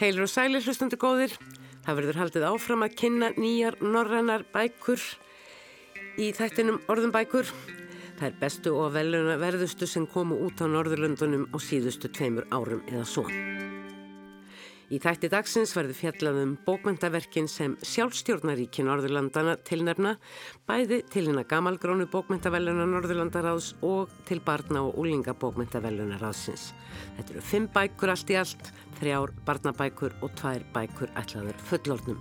Heilur og sælir hlustandi góðir. Það verður haldið áfram að kynna nýjar norrannar bækur í þættinum orðum bækur. Það er bestu og veluna verðustu sem komu út á Norðurlöndunum á síðustu tveimur árum eða svo. Í þætti dagsins verður fjallaðum bókmyndaverkin sem sjálfstjórnaríki Norðurlandana tilnefna, bæði til hérna gamalgrónu bókmyndavelluna Norðurlandaráðs og til barna og úlinga bókmyndavelluna ráðsins. Þetta eru fimm bækur allt í allt, þrjár barnabækur og tvær bækur ætlaður fullornum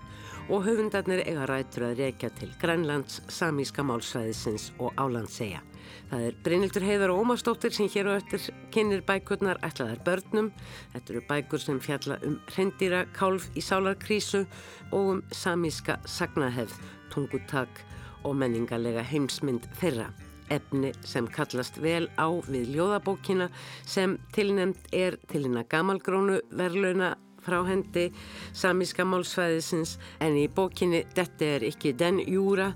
og höfundarnir eiga rætur að reykja til Grænlands, Samíska málsvæðisins og Álandsseia. Það er Brynildur Heiðar og Ómarsdóttir sem hér og eftir kynir bækurnar ætlaðar börnum. Þetta eru bækur sem fjalla um hrendýra kálf í sálarkrísu og um samíska sagnahefð, tungutak og menningarlega heimsmynd þeirra. Efni sem kallast vel á við ljóðabókina sem tilnæmt er til hérna gamalgrónu verlauna frá hendi samíska málsvæðisins en í bókinni Þetta er ekki den júra,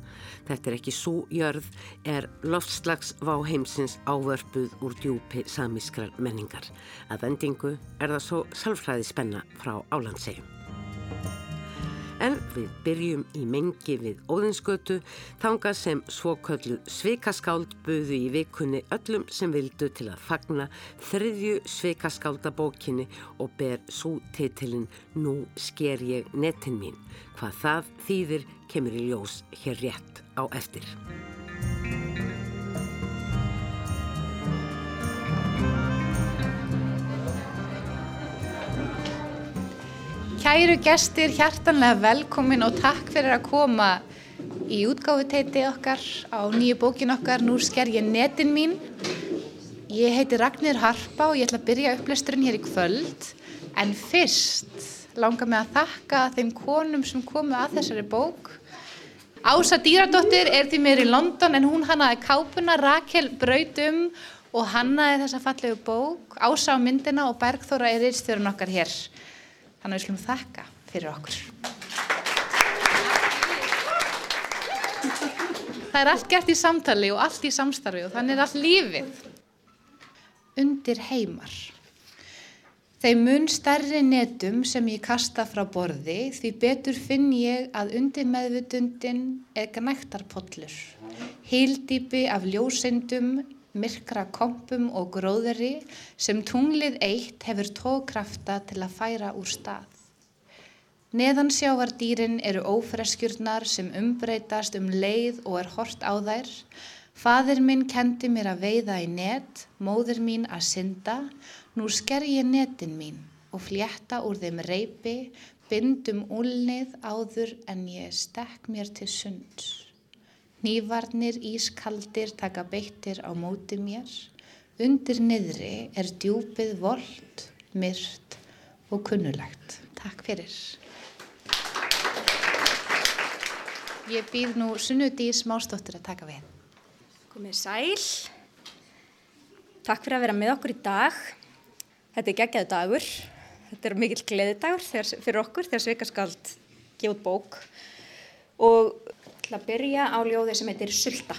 þetta er ekki svo jörð, er loftslags váheimsins ávörpuð úr djúpi samískrar menningar. Að vendingu er það svo salfræði spenna frá álandsegjum. En við byrjum í mengi við Óðinsgötu þanga sem svoköllu sveikaskáld buðu í vikunni öllum sem vildu til að fagna þriðju sveikaskáldabókinni og ber svo titilinn Nú sker ég netin mín. Hvað það þýðir kemur í ljós hér rétt á eftir. Kæru gestir, hjartanlega velkomin og takk fyrir að koma í útgáfuteiti okkar á nýju bókin okkar Nú sker ég netin mín. Ég heiti Ragnir Harpa og ég ætla að byrja upplesturinn hér í kvöld en fyrst langar mig að þakka þeim konum sem komu að þessari bók. Ása Dýradóttir er því mér í London en hún hannaði kápuna, Rakel Brautum og hannaði þessa fallegu bók. Ása á myndina og Bergþóra er yfirstjórun okkar hér. Þannig að við slumum þakka fyrir okkur. Það er allt gert í samtali og allt í samstarfi og þannig er allt lífið. Undir heimar. Þeim mun stærri netum sem ég kasta frá borði því betur finn ég að undir meðvutundin er gnæktarpollur. Hildýpi af ljósendum, myrkra kompum og gróðari sem tunglið eitt hefur tókrafta til að færa úr stað. Neðansjávardýrin eru ófreskjurnar sem umbreytast um leið og er hort á þær. Fadir minn kendi mér að veiða í net, móður mín að synda, nú sker ég netin mín og flétta úr þeim reypi, bindum úlnið áður en ég stekk mér til sunds. Nývarnir ískaldir taka beittir á móti mér. Undir niðri er djúpið volt, myrt og kunnulegt. Takk fyrir. Ég býð nú sunnudi í smástóttur að taka við. Komið sæl. Takk fyrir að vera með okkur í dag. Þetta er geggjaðu dagur. Þetta er mikill gleðidagur fyrir okkur þegar Sveikaskald gefur bók. Og ætla að byrja á ljóði sem heitir Sulta.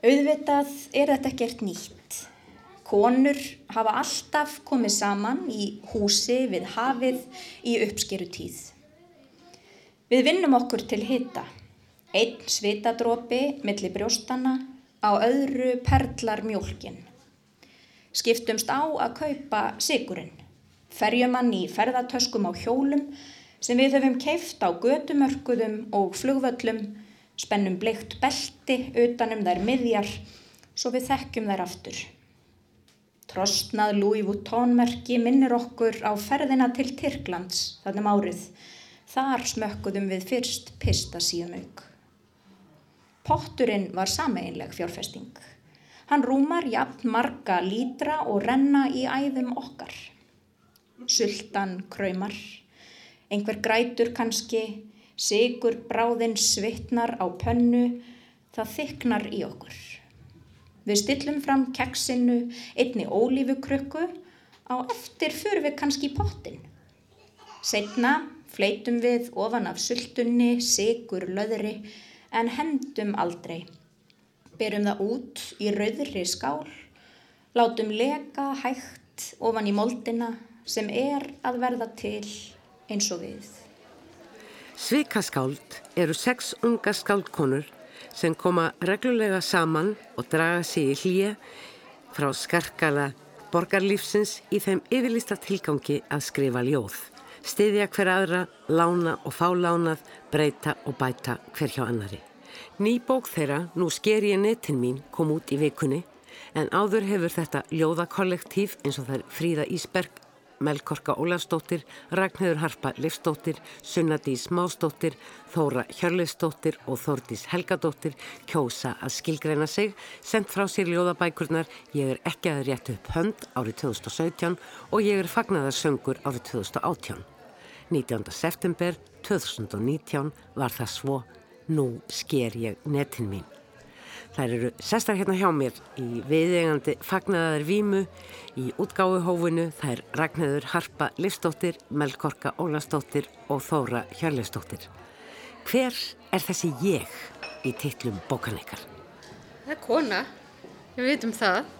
Auðvitað er þetta ekkert nýtt. Konur hafa alltaf komið saman í húsi við hafið í uppskeru tíð. Við vinnum okkur til hitta. Einn svitadrópi millir brjóstana, á öðru perlar mjólkin. Skiptumst á að kaupa sigurinn. Ferjum hann í ferðartöskum á hjólum sem við höfum keift á götumörkuðum og flugvöllum, spennum bleikt belti utanum þær miðjar svo við þekkjum þær aftur. Trostnað Louis Vuitton merki minnir okkur á ferðina til Tyrklands þannum árið Þar smökkuðum við fyrst pistasíumauk. Potturinn var sameinleg fjárfesting. Hann rúmar jafn marga lítra og renna í æðum okkar. Sultan kraumar, einhver grætur kannski, sigur bráðinn svittnar á pönnu, það þyknar í okkur. Við stillum fram keksinu, einni ólífukrukku, á eftir fyrir við kannski pottin. Setna Fleitum við ofan af sultunni, sigur, löðri en hendum aldrei. Berum það út í rauðri skál, látum leka hægt ofan í moldina sem er að verða til eins og við. Svikaskáld eru sex unga skáldkonur sem koma reglulega saman og draga sig í hlýja frá skarkala borgarlífsins í þeim yfirlista tilgangi að skrifa ljóð. Stiðja hver aðra, lána og fá lánað, breyta og bæta hver hjá annari. Ný bók þeirra, Nú sker ég netin mín, kom út í vikunni en áður hefur þetta ljóðakollektív eins og þær Fríða Ísberg, Melkorka Ólafsdóttir, Ragnhjörður Harpa Livsdóttir, Sunnadís Másdóttir, Þóra Hjörleifsdóttir og Þórdís Helgadóttir kjósa að skilgreina sig, sendt frá sér ljóðabækurnar Ég er ekki að rétt upp hönd árið 2017 og Ég er fagnaðar söngur árið 2018. 19. september 2019 var það svo Nú sker ég netin mín. Þær eru sestar hérna hjá mér í viðegandi fagnaðar vímu í útgáfuhófinu. Það er Ragnhjöður Harpa Livstóttir, Melkorka Ólastóttir og Þóra Hjörleifstóttir. Hver er þessi ég í titlum bókaneikar? Það er kona, við vitum það.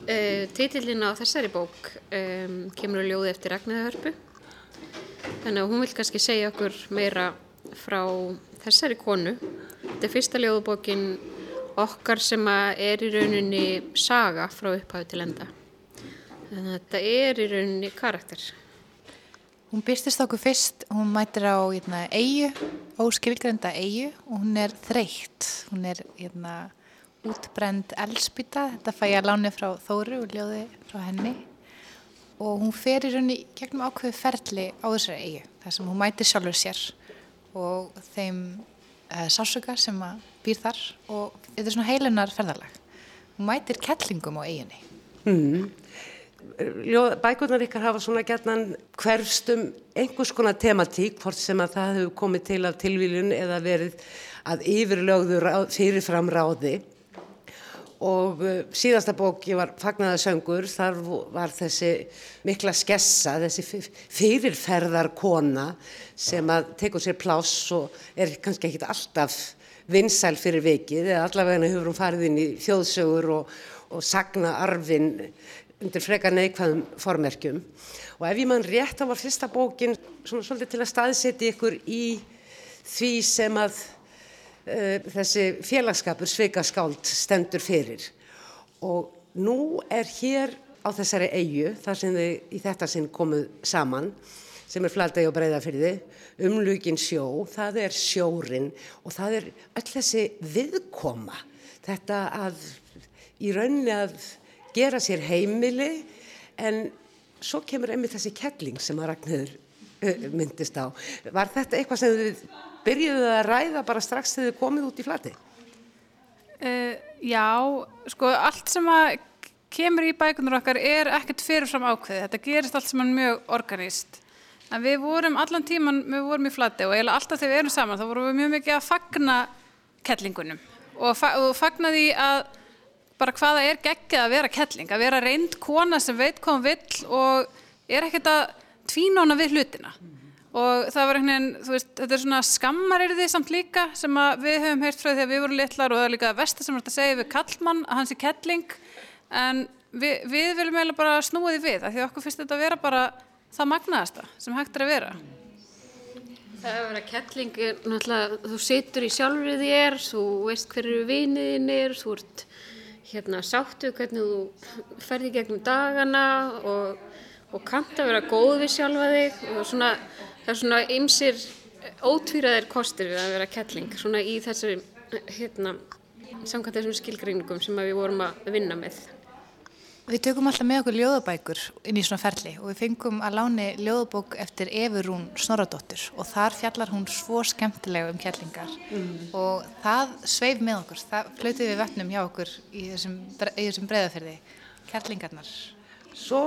Uh, Titillin á þessari bók um, kemur að ljóði eftir Ragnhjöður Hörpu. Þannig að hún vil kannski segja okkur meira frá þessari konu. Þetta er fyrsta ljóðubókin okkar sem er í rauninni saga frá upphafi til enda. Þannig að þetta er í rauninni karakter. Hún byrstist okkur fyrst, hún mætir á eitna, hérna, eigu, óskilgrenda eigu og hún er þreytt. Hún er eitna, hérna, útbrend elspýta, þetta fæ ég að lána frá Þóru og ljóði frá henni. Og hún fer í rauninni gegnum ákveðu ferli á þessari eigu, þar sem hún mætir sjálfur sér og þeim sásöka sem býr þar og þetta er svona heilunar ferðarlag. Hún mætir kettlingum á eiginni. Mm. Bækurnar ykkar hafa svona gætnan hverfstum einhvers konar tematík hvort sem að það hefur komið til af tilvílun eða verið að yfirlögður fyrirfram ráði og uh, síðasta bóki var Fagnaðasöngur, þar var þessi mikla skessa, þessi fyrirferðar kona sem að tekur sér pláss og er kannski ekki alltaf vinsæl fyrir vikið eða allavega hefur hún farið inn í þjóðsögur og, og sagna arfin undir freka neikvæðum formerkjum. Og ef ég mann rétt á var fyrsta bókin svona svolítið til að staðsetja ykkur í því sem að þessi félagskapur sveikaskáld stendur fyrir. Og nú er hér á þessari eigu þar sem þið í þetta sinn komuð saman sem er flategi og breyðafyrði umlugin sjó, það er sjórin og það er öll þessi viðkoma. Þetta að í rauninni að gera sér heimili en svo kemur einmitt þessi kettling sem að Ragnhildur myndist á. Var þetta eitthvað sem þið byrjuðu að ræða bara strax þegar þið komið út í flati? Uh, já, sko allt sem að kemur í bækunar okkar er ekkert fyrirfram ákveði. Þetta gerist allt sem er mjög organist. En við vorum allan tíman, við vorum í flati og eiginlega alltaf þegar við erum saman þá vorum við mjög mikið að fagna kettlingunum og, fa og fagna því að bara hvaða er geggið að vera kettling, að vera reynd kona sem veit hvað hún vill og er ekkert að tvínóna við hlutina. Og það var einhvern veginn, þú veist, þetta er svona skammarirði samt líka sem við höfum heyrt frá því að við vorum litlar og það er líka vestar sem að segja við kallmann að hans er kettling. En við, við viljum eiginlega bara snúa því við, af því okkur finnst þetta að vera bara það magnaðasta sem hægt er að vera. Það að vera kettling er náttúrulega, þú situr í sjálfrið þér, þú veist hverju viniðin er, þú ert hérna sáttu hvernig þú ferði gegnum dagana og, og kannt að vera góð við sjálfa þig og svona það er svona ymsir ótvíraðir kostir við að vera kettling svona í þessu hérna samkvæmt þessum skilgreiningum sem við vorum að vinna með. Við tökum alltaf með okkur ljóðabækur inn í svona ferli og við fengum að láni ljóðabók eftir Efurún Snoradóttur og þar fjallar hún svo skemmtilega um kjallingar mm. og það sveif með okkur, það flauti við vatnum hjá okkur í þessum, þessum breyðaferði, kjallingarnar. Svo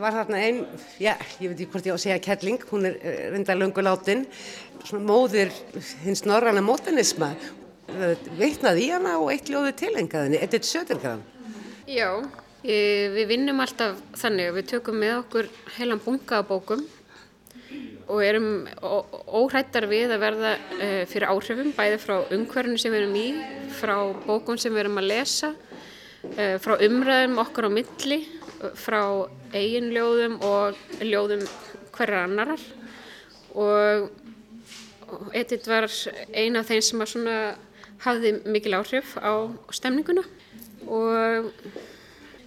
var þarna einn, já, ég veit ekki hvort ég á að segja kjalling, hún er eh, reynda lönguláttinn, svona móðir hins norranna mótanisma, veitnaði í hana og eitt ljóði tilengaðinni, Edith Södergran. Já. Við vinnum alltaf þannig að við tökum með okkur heilan bunga af bókum og erum óhrættar við að verða eh, fyrir áhrifum bæði frá umhverfinu sem við erum í, frá bókum sem við erum að lesa, eh, frá umræðum okkar á milli frá eigin ljóðum og ljóðum hverjar annarar og Edith var eina af þeim sem að svona hafði mikil áhrif á stemninguna. Og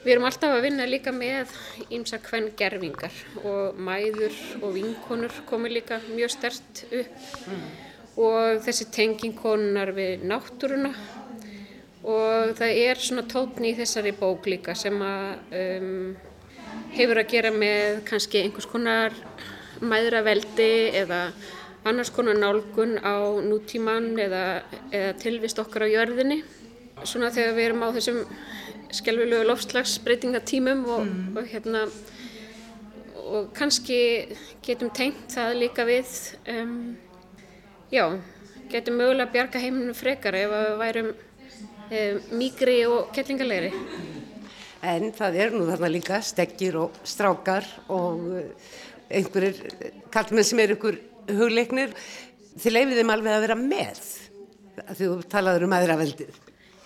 við erum alltaf að vinna líka með ímsa hvern gerfingar og mæður og vinkonur komi líka mjög stert upp. Og þessi tenging konunar við náttúruna og það er svona tópni í þessari bók líka sem að um, hefur að gera með kannski einhvers konar mæðraveldi eða annars konar nálgun á nútíman eða, eða tilvist okkar á jörðinni. Svona þegar við erum á þessum skjálfilegu lofslagsbreytingatímum og, mm. og hérna og kannski getum tengt það líka við um, já, getum mögulega bjarga heiminu frekar ef við værum um, mýgri og kettlingalegri. En það er nú þarna líka stekkir og strákar og einhverjir kallmenn sem er ykkur hugleiknir, þið leifið þeim alveg að vera með því þú talaður um aðraveldið.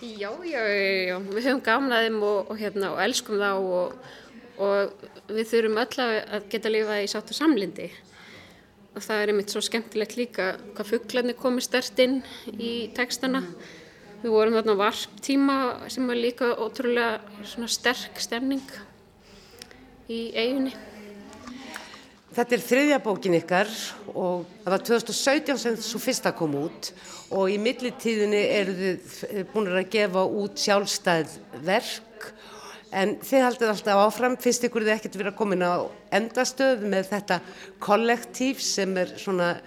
Já, já, já, við höfum gamlaðum og, og, hérna, og elskum þá og, og við þurfum öll að geta lifað í sátt og samlindi og það er einmitt svo skemmtilegt líka hvað fugglarnir komið stert inn í textana. Við vorum þarna varptíma sem var líka ótrúlega sterk stemning í eiginni. Þetta er þriðja bókin ykkar og það var 2017 sem svo fyrsta kom út og í millitíðinni eru þið búin að gefa út sjálfstæð verk en þið haldið alltaf áfram, finnst ykkur þið ekkert verið að koma inn á endastöð með þetta kollektív sem er svona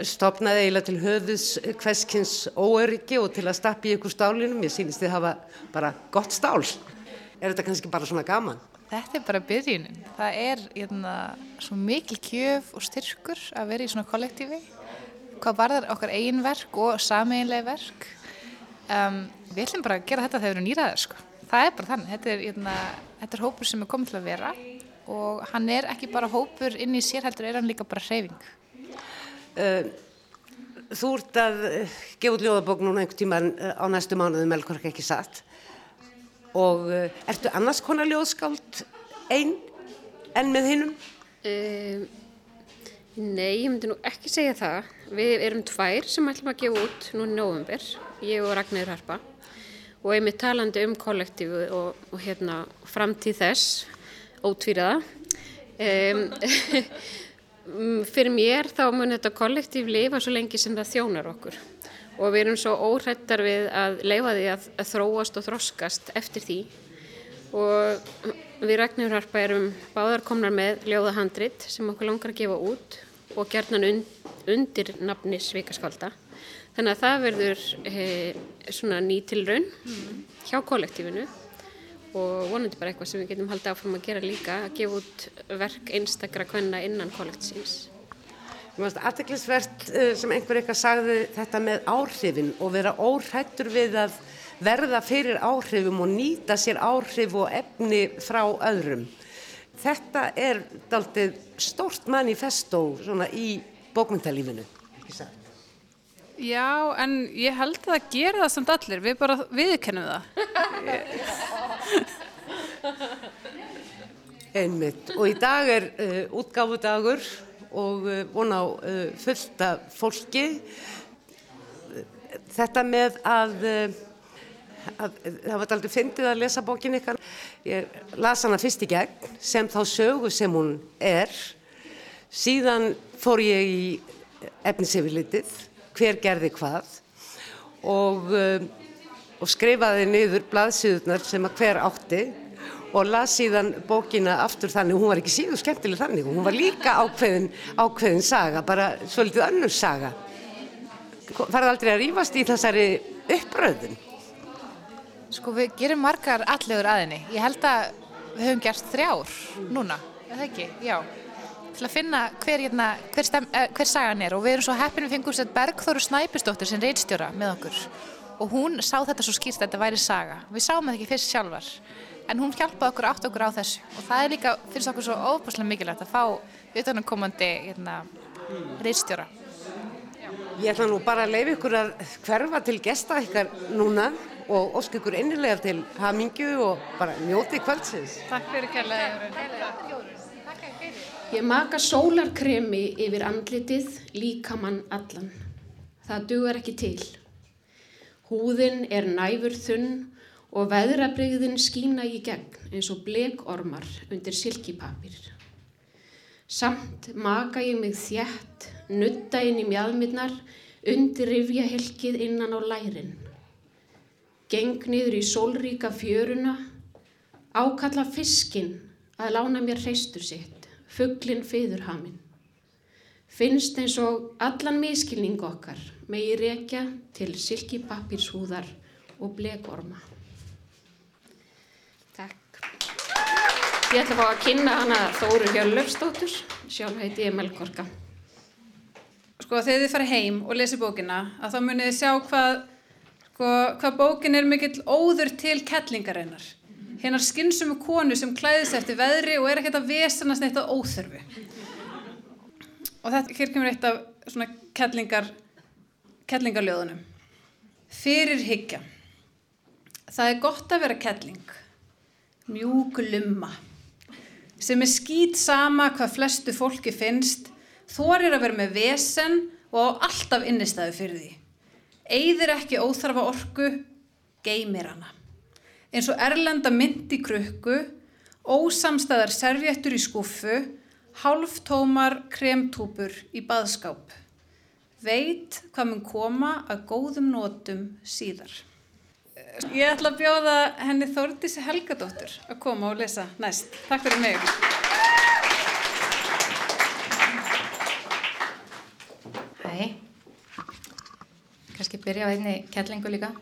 stopnaði eiginlega til höfðus hverskins óöryggi og til að stappi ykkur stálinum, ég sýnist þið hafa bara gott stál. Er þetta kannski bara svona gaman? Þetta er bara byrjunin. Það er hérna, svo mikil kjöf og styrkur að vera í svona kollektífi. Hvað varðar okkar eigin verk og sameinlega verk. Um, við ætlum bara að gera þetta þegar við erum nýraðir. Sko. Það er bara þannig. Þetta er, hérna, þetta er hópur sem er komið til að vera og hann er ekki bara hópur inn í sér heldur, er hann líka bara hreyfing. Uh, þú ert að gefa út ljóðabók núna einhver tíma á næstu mánuðu melgkork ekki satt og uh, ertu annars konar ljóðskáld einn enn með hinnum? Uh, nei, ég myndi nú ekki segja það. Við erum tvær sem ætlum að gefa út núna í november, ég og Ragnir Harpa og einmitt talandi um kollektífu og, og hérna framtíð þess, ótvíraða. Um, fyrir mér þá mun þetta kollektíf lifa svo lengi sem það þjónar okkur. Og við erum svo óhrættar við að leifa því að, að þróast og þroskast eftir því. Og við Ragnir Harpa erum báðar komnar með ljóðahandrit sem okkur langar að gefa út og gerðnan und, undir nafni Svíkaskvalda þannig að það verður e, svona nýtilraun hjá kollektífinu og vonandi bara eitthvað sem við getum haldið áfram að gera líka að gefa út verk einstakra kvenna innan kollektífins Mér finnst aðteklisvert eh, sem einhver eitthvað sagði þetta með áhrifin og vera óhættur við að verða fyrir áhrifum og nýta sér áhrif og efni frá öðrum. Þetta er daldið stort manifesto svona í bókmyndalífinu, ekki sagt? Já, en ég held að það gera það samt allir, við bara viðkennum það. Einmitt, og í dag er uh, útgáfudagur og uh, vona á uh, fullta fólki. Þetta með að, að það var aldrei fyndið að lesa bókin ykkar. Ég las hana fyrst í gegn sem þá sögu sem hún er. Síðan fór ég í efnisefilitið, hver gerði hvað og, og skrifaði niður blaðsíðunar sem að hver átti og las síðan bókina aftur þannig, hún var ekki síðu skemmtileg þannig, hún var líka ákveðin, ákveðin saga, bara svolítið önnur saga. Farði aldrei að rýfast í þessari uppröðun? Sko við gerum margar allegur aðinni. Ég held að við höfum gert þrjár núna, eða ekki? Já. Til að finna hver, hérna, hver, stem, eh, hver sagan er og við erum svo heppin við fengum sér Bergþóru Snæpistóttir sem reynstjóra með okkur og hún sá þetta svo skýrst að þetta væri saga. Við sáum þetta ekki fyrst sjálfar en hún hjálpaði okkur átt okkur á þessu og það er líka, finnst okkur svo óbúslega mikilvægt að fá utanumkomandi hérna, reynstjóra. Ég ætla nú bara að leiða ykkur að hverfa til gesta ykkar núna og ósk ykkur innilega til hamingju og bara njóti kvöldsins. Takk fyrir kærlega. Ég maka sólarkremi yfir andlitið líkamann allan. Það dugar ekki til. Húðin er næfur þunn og veðrabrigðin skína í gegn eins og blekormar undir silkipapir. Samt maka ég mig þjætt, nutta inn í mjadminnar, undir rifjahelkið innan á lærin. Geng niður í sólríka fjöruna, ákalla fiskinn að lána mér hreistur sitt, fugglinn fyðurhaminn. Finnst eins og allan miskilning okkar megi rekja til silkipapirshúðar og blekorma. Takk. Ég ætla að fá að kynna hana Þóru Hjörlöfsdóttur, sjálf heiti ég Melkorka. Sko þegar þið farið heim og lesi bókina að þá munið þið sjá hvað, sko, hvað bókin er mikill óður til kettlingarinnar. Hennar skynsum konu sem klæðist eftir veðri og er ekkert að vesanast neitt á óþörfu. Og þetta hér kemur eitt af svona kettlingar, kettlingarljóðunum. Fyrir hyggja. Það er gott að vera kettling. Mjúk lumma. Sem er skýt sama hvað flestu fólki finnst Þorir að vera með vesen og á alltaf innistæðu fyrir því. Eyðir ekki óþarfa orku, geymir hana. Eins og erlenda mynd í krukku, ósamstæðar servjettur í skuffu, hálftómar kremtúpur í baðskáp. Veit hvað mun koma að góðum nótum síðar. Ég ætla að bjóða henni Þórdísi Helgadóttur að koma og lesa næst. Takk fyrir mig. Hæ, kannski byrja á einni kettlingu líka.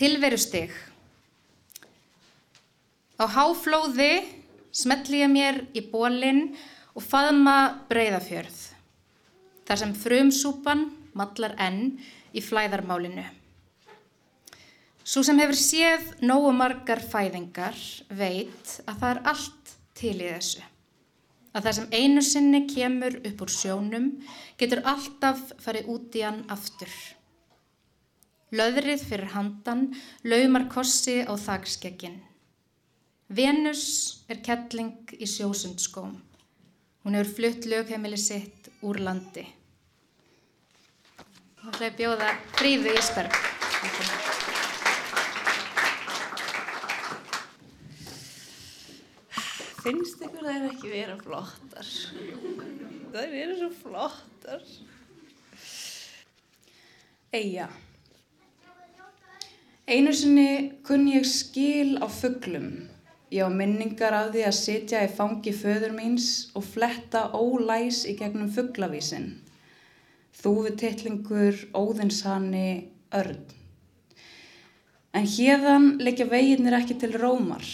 Tilverustig. Á háflóði smetli ég mér í bólinn og faðma breyðafjörð. Þar sem frumsúpan mallar enn í flæðarmálinu. Svo sem hefur séð nógu margar fæðingar veit að það er allt til í þessu að það sem einu sinni kemur upp úr sjónum getur alltaf farið út í hann aftur. Löðrið fyrir handan laumar kossi á þakskeggin. Venus er kettling í sjósundskóm. Hún hefur flutt lögheimili sitt úr landi. Þá ætla ég að bjóða Fríðu Ísberg. Finnst ykkur þær ekki vera flottar? Þær eru svo flottar. Eyja. Einu sinni kunn ég skil á fugglum. Ég á minningar af því að sitja í fangi föður míns og fletta ólæs í gegnum fugglavísin. Þúfutitlingur, óðinshani, örn. En hérðan leikja veginnir ekki til rómar.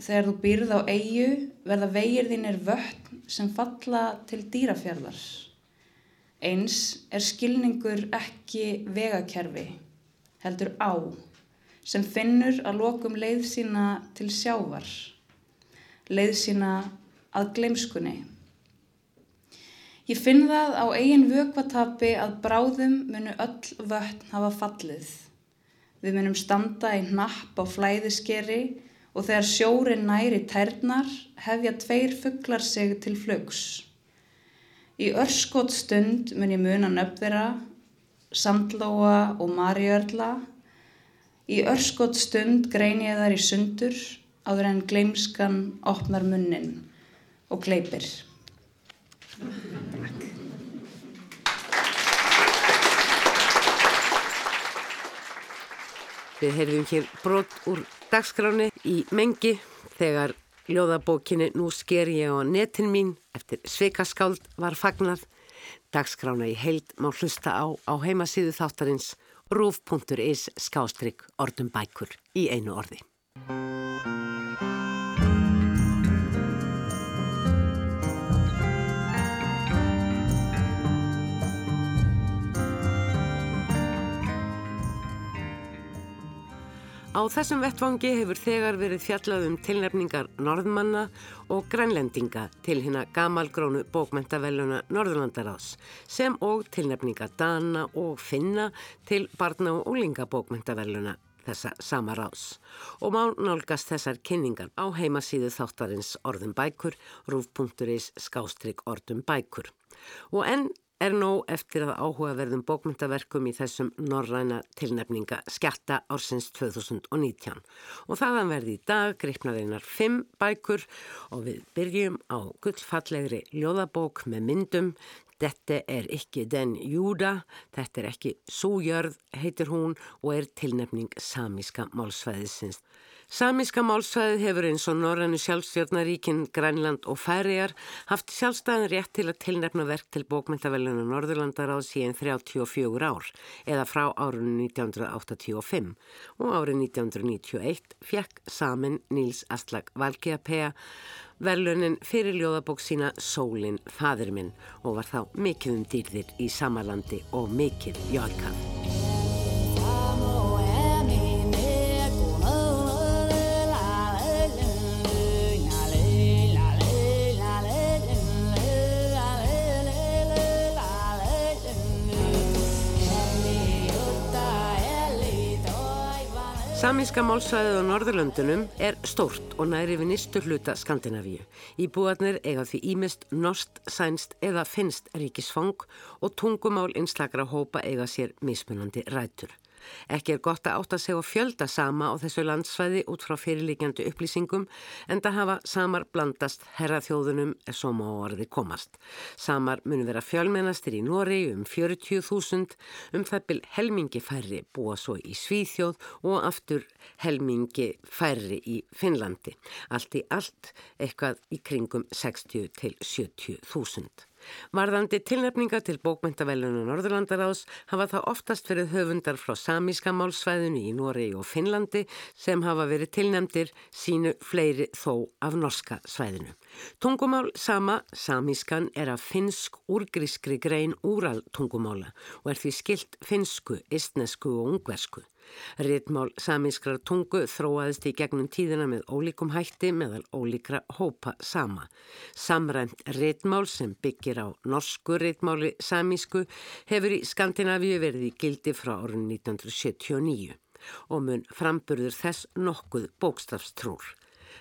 Þegar þú býrð á eigu verða vegir þínir vötn sem falla til dýrafjörðar. Eins er skilningur ekki vegakerfi, heldur á, sem finnur að lokum leið sína til sjávar, leið sína að gleimskunni. Ég finn það á eigin vökvatapi að bráðum munu öll vötn hafa fallið. Við munum standa í napp á flæðiskeri og þegar sjórin næri tærnar hefja tveir fugglar sig til flugs. Í örskot stund mun ég muna nöfðira, sandlóa og marjörla. Í örskot stund grein ég þar í sundur áður en gleimskan opnar munnin og gleipir. Við heyrðum hér brot úr dagskráni í mengi þegar ljóðabókinni Nú sker ég á netin mín eftir sveikaskáld var fagnað. Dagskrána í heild má hlusta á á heimasíðu þáttarins rúf.is skástrygg orðum bækur í einu orði. Á þessum vettvangi hefur þegar verið fjallað um tilnefningar norðmanna og grænlendinga til hérna gamalgrónu bókmentavelluna Norðurlandaráðs sem og tilnefninga Dana og Finna til barna og úlinga bókmentavelluna þessa sama ráðs og má nálgast þessar kynningar á heimasíðu þáttarins orðum bækur, rúf.is skástrygg orðum bækur. Og enn er nóg eftir að áhugaverðum bókmyndaverkum í þessum norræna tilnefninga skjatta ársins 2019 og þaðan verði í dag greipnaðeinar fimm bækur og við byrjum á gullfallegri ljóðabók með myndum Þetta er ekki den júda, þetta er ekki sújörð, heitir hún og er tilnefning samíska málsvæðisins. Samíska málsvæðið hefur eins og Norrannu sjálfstjórnaríkin, Grænland og Færiar haft sjálfstæðin rétt til að tilnefna verk til bókmyndaveluna Norðurlandaráð síðan 34 ár eða frá árunni 1985 og árið 1991 fekk samin Níls Aslak Valgeapea verlunin fyrir ljóðabók sína Sólin fadur minn og var þá mikið um dýrðir í samalandi og mikið jálkað. Samíska málsvæðið á Norðurlöndunum er stórt og næri við nýstu hluta Skandinavíu. Íbúarnir eiga því ímist norst, sænst eða finnst ríkisfang og tungumál einslakra hópa eiga sér mismunandi rætur. Ekki er gott að átta sig og fjölda sama á þessu landsvæði út frá fyrirlíkjandi upplýsingum en það hafa samar blandast herraþjóðunum er svo má orði komast. Samar mun vera fjölmennastir í Nóri um 40.000, um það byl helmingi færri búa svo í Svíþjóð og aftur helmingi færri í Finnlandi. Allt í allt eitthvað í kringum 60 til 70.000. Varðandi tilnefninga til bókmyndavelunum Norðurlandaráðs hafa það oftast verið höfundar frá samíska málsvæðinu í Noregi og Finnlandi sem hafa verið tilnefndir sínu fleiri þó af norska svæðinu. Tungumál sama, samískan, er af finnsk úrgrískri grein úral tungumála og er því skilt finnsku, istnesku og ungversku. Ritmál samískrar tungu þróaðist í gegnum tíðina með ólíkum hætti meðal ólíkra hópa sama. Samrænt ritmál sem byggir á norsku ritmáli samísku hefur í Skandinavíu verið í gildi frá árun 1979 og mun framburður þess nokkuð bókstafstrúr.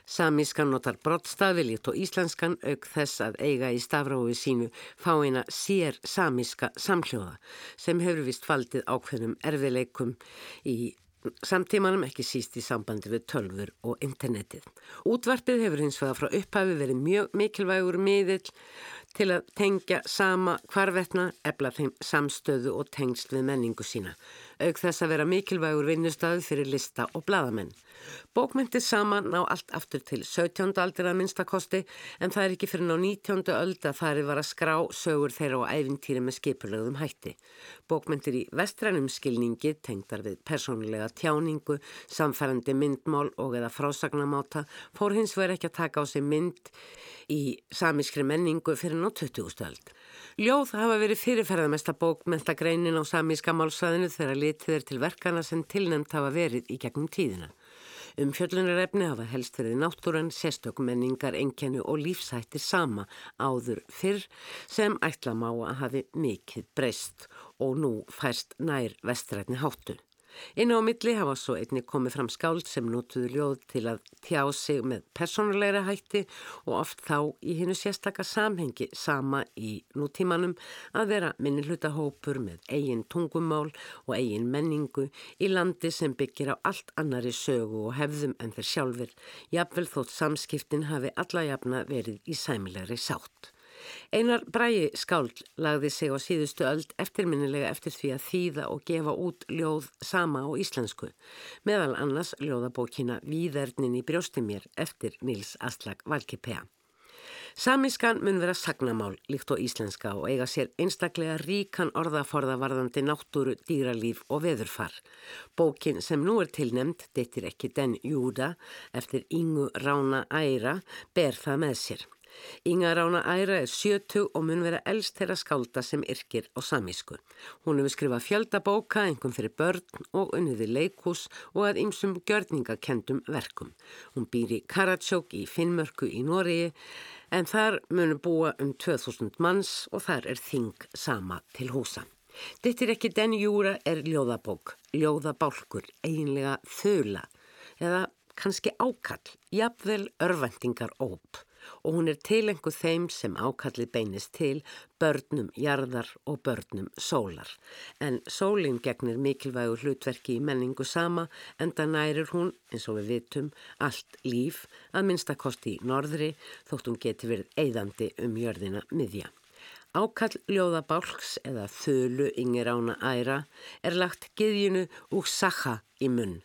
Samískan notar brottstafi líkt og íslenskan auk þess að eiga í stafráfi sínu fáina sér samíska samhljóða sem hefur vist faldið ákveðnum erfileikum í samtímanum ekki síst í sambandi við tölfur og internetið. Útvarpið hefur hins vegar frá upphafi verið mjög mikilvægur miðill til að tengja sama hvarvetna, ebla þeim samstöðu og tengst við menningu sína auk þess að vera mikilvægur vinnustafið fyrir lista og bladamenn. Bókmyndið saman ná allt aftur til 17. aldir að minnstakosti en það er ekki fyrir ná 19. öld að það er var að skrá sögur þeirra og æfintýri með skipulögðum hætti. Bókmyndir í vestrænum skilningi tengdar við persónulega tjáningu, samfærandi myndmál og eða frásagnamáta fór hins vegar ekki að taka á sig mynd í samískri menningu fyrir ná 20. öld. Ljóð hafa verið fyrirferðamesta bókmenta greinin á samíska málsvæðinu þegar litið er til verkana sem tilnæmt hafa verið í gegnum tíðina. Um fjöllunarefni hafa helst verið náttúran, sérstökumenningar, enkennu og lífsætti sama áður fyrr sem ætla má að hafi mikið breyst og nú færst nær vestrætni háttu. Inn á milli hafa svo einni komið fram skáld sem notuðu ljóð til að tjá sig með personulegra hætti og oft þá í hinnu sérstakar samhengi sama í nútímanum að vera minni hlutahópur með eigin tungumál og eigin menningu í landi sem byggir á allt annari sögu og hefðum en þeir sjálfur, jafnvel þótt samskiptin hafi alla jafna verið í sæmilegri sátt. Einar Bræi skáld lagði sig á síðustu öld eftirminnilega eftir því að þýða og gefa út ljóð sama á íslensku, meðal annars ljóðabókina Víðernin í brjósti mér eftir Nils Aslak Valkipea. Samískan mun vera sagnamál líkt og íslenska og eiga sér einstaklega ríkan orðaforðavarðandi náttúru, dýralíf og veðurfar. Bókin sem nú er tilnemd, deytir ekki den júda, eftir Ingu Rána Æra, ber það með sér. Inga Rána Æra er sjötug og mun vera elst þeirra skálda sem yrkir á samísku. Hún hefur skrifað fjöldabóka, engum fyrir börn og unniði leikús og að ymsum gjörningakendum verkum. Hún býr í Karatsjók í Finnmörku í Nóriði en þar munum búa um 2000 manns og þar er þing sama til húsa. Dittir ekki den júra er ljóðabók, ljóðabálkur, eiginlega þula eða kannski ákall, jafnvel örvendingar óp og hún er tilengu þeim sem ákallið beinist til börnum jarðar og börnum sólar. En sólinn gegnir mikilvægu hlutverki í menningu sama en það nærir hún, eins og við vitum, allt líf að minnstakosti í norðri þótt hún geti verið eigðandi um jörðina miðja. Ákall ljóðabálks eða þölu yngir ána æra er lagt giðjunu úr saha í munn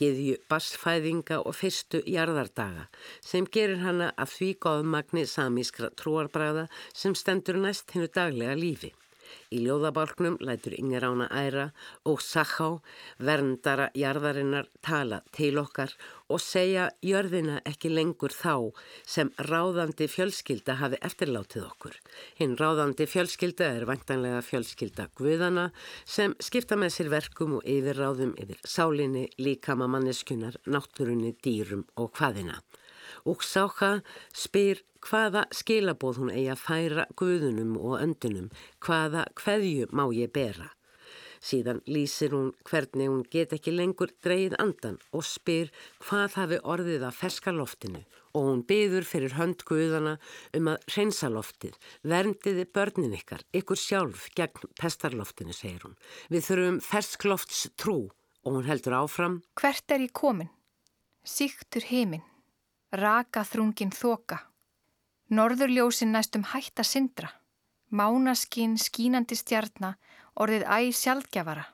giðju bassfæðinga og fyrstu jarðardaga sem gerir hana að því góðmagni samískra trúarbræða sem stendur næst hennu daglega lífi. Í ljóðabálknum lætur yngir ána æra og Sakhá, verndara jarðarinnar, tala til okkar og segja jörðina ekki lengur þá sem ráðandi fjölskylda hafi eftirlátið okkur. Hinn ráðandi fjölskylda er vantanlega fjölskylda Guðana sem skipta með sér verkum og yfirráðum yfir sálinni, líkama manneskunar, náttúrunni, dýrum og hvaðina. Og Sáka spyr hvaða skilabóð hún eigi að færa guðunum og öndunum, hvaða hverju má ég bera. Síðan lýsir hún hvernig hún get ekki lengur dreyið andan og spyr hvað hafi orðið að ferska loftinu og hún byður fyrir hönd guðana um að reynsa loftið, verndiði börnin ykkar, ykkur sjálf gegn pestarloftinu, segir hún. Við þurfum fersklofts trú og hún heldur áfram. Hvert er ég komin? Síktur heiminn, raka þrungin þoka. Norðurljósin næstum hætta syndra, mánaskinn skínandi stjarnar, orðið æg sjálfgjafara.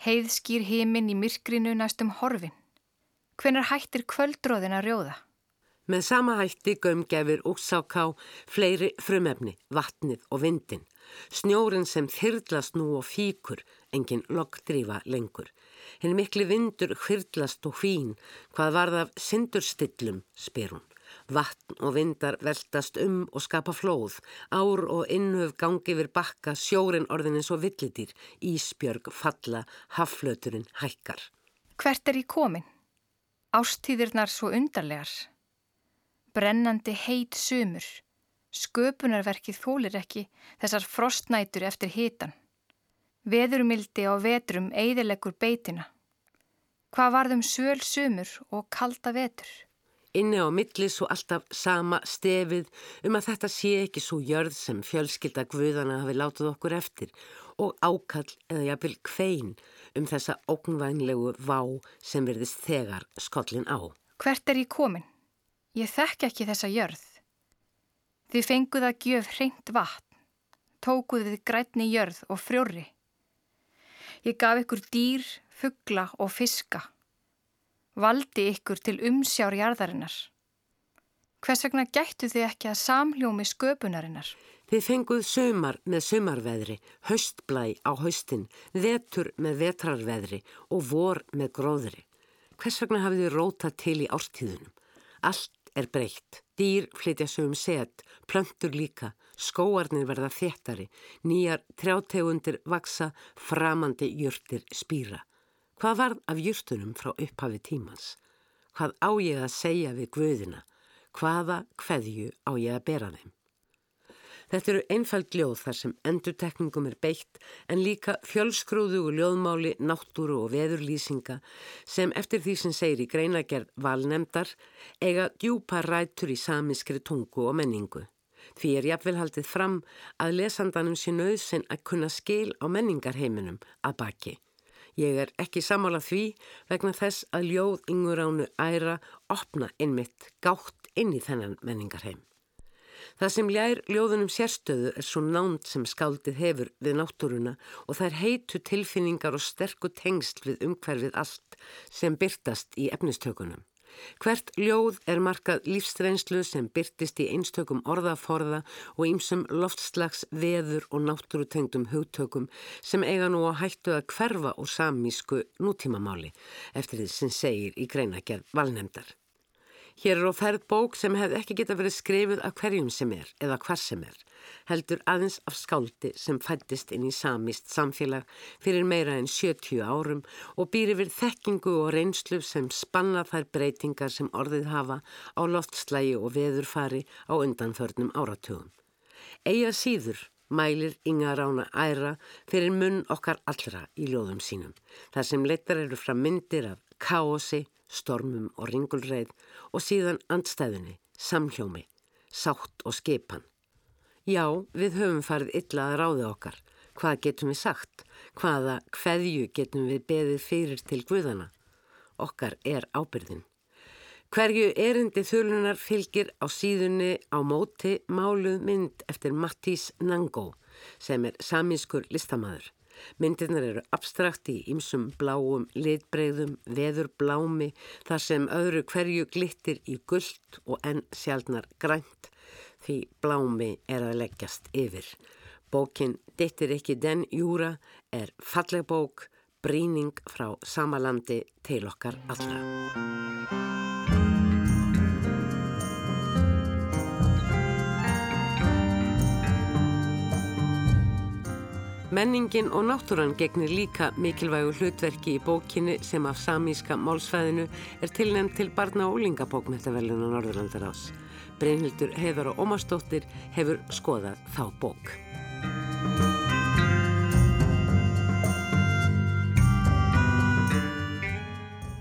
Heiðskýr heiminn í myrkrinu næstum horfin. Hvenar hættir kvöldróðin að rjóða? Með sama hætti gömgefir útsáká fleiri frumefni, vatnið og vindin. Snjórin sem þyrlast nú og fíkur, engin loggdrífa lengur. Henni mikli vindur þyrlast og hvín, hvað varð af syndurstillum, spyr hún. Vatn og vindar veltast um og skapa flóð, ár og innhöf gangi yfir bakka, sjórin orðin eins og villidýr, ísbjörg falla, hafflöturinn hækkar. Hvert er ég komin? Ástíðirnar svo undarlegar. Brennandi heit sumur. Sköpunarverkið fólir ekki þessar frostnætur eftir hitan. Veðurmildi á vetrum eidilegur beitina. Hvað varðum söl sumur og kalda vetur? Inni á milli svo alltaf sama stefið um að þetta sé ekki svo jörð sem fjölskylda guðana hafi látið okkur eftir og ákall eða jafnvel kvein um þessa ógnvænlegu vá sem verðist þegar skollin á. Hvert er ég komin? Ég þekk ekki þessa jörð. Þið fenguð að gjöf hreint vatn, tókuð við grætni jörð og frjóri. Ég gaf ykkur dýr, fuggla og fiska valdi ykkur til umsjár jarðarinnar. Hvers vegna gættu þið ekki að samljómi sköpunarinnar? Þið fenguð sömar með sömarveðri, höstblæ á höstin, vetur með vetrarveðri og vor með gróðri. Hvers vegna hafið þið rótað til í ástíðunum? Allt er breytt, dýr flytja sögum set, plöntur líka, skóarnir verða þéttari, nýjar trjátegundir vaksa, framandi júrtir spýra. Hvað varð af júrtunum frá upphafi tímans? Hvað á ég að segja við guðina? Hvaða hveðju á ég að bera þeim? Þetta eru einfæld ljóð þar sem endurtekningum er beitt en líka fjölskrúðu og ljóðmáli, náttúru og veðurlýsinga sem eftir því sem segir í greinagerð valnemdar eiga djúpa rætur í samiskri tungu og menningu. Því er jafnvel haldið fram að lesandanum sé nöðsinn að kunna skil á menningarheiminum að baki. Ég er ekki samála því vegna þess að ljóð ynguránu æra opna innmitt gátt inn í þennan menningarheim. Það sem ljær ljóðunum sérstöðu er svo nánt sem skáldið hefur við náttúruna og er heitu tilfinningar og sterku tengsl við umhverfið allt sem byrtast í efnistökunum. Hvert ljóð er markað lífsreynslu sem byrtist í einstökum orðaforða og ýmsum loftslags veður og náttúrutengdum hugtökum sem eiga nú að hættu að hverfa úr samísku nútímamáli eftir því sem segir í greinagerð valnemdar. Hér er á ferð bók sem hefði ekki geta verið skrifið af hverjum sem er eða hvar sem er, heldur aðeins af skáldi sem fættist inn í samist samfélag fyrir meira en 70 árum og býr yfir þekkingu og reynslu sem spanna þær breytingar sem orðið hafa á loftslægi og veðurfari á undanförnum áratugum. Eiga síður mælir Inga Rána æra fyrir munn okkar allra í ljóðum sínum. Þar sem leittar eru frá myndir af káosi, stormum og ringulreið og síðan andstæðinni, samhljómi, sátt og skipan. Já, við höfum farið illa að ráði okkar. Hvað getum við sagt? Hvaða hverju getum við beðið fyrir til guðana? Okkar er ábyrðin. Hverju erindi þölunar fylgir á síðunni á móti máluð mynd eftir Mattís Nangó sem er samískur listamæður. Myndirnar eru abstrakt í ymsum bláum litbreyðum, veður blámi þar sem öðru hverju glittir í gullt og enn sjálfnar grænt því blámi er að leggjast yfir. Bókin Dittir ekki den júra er falleg bók, bríning frá samalandi til okkar allra. Menningin og náttúran gegnir líka mikilvægu hlutverki í bókinni sem af samíska málsfæðinu er tilnæmt til barna og úlingabókmættavelun á Norðurlandar ás. Brynhildur Heiðar og Ómarsdóttir hefur skoðað þá bók.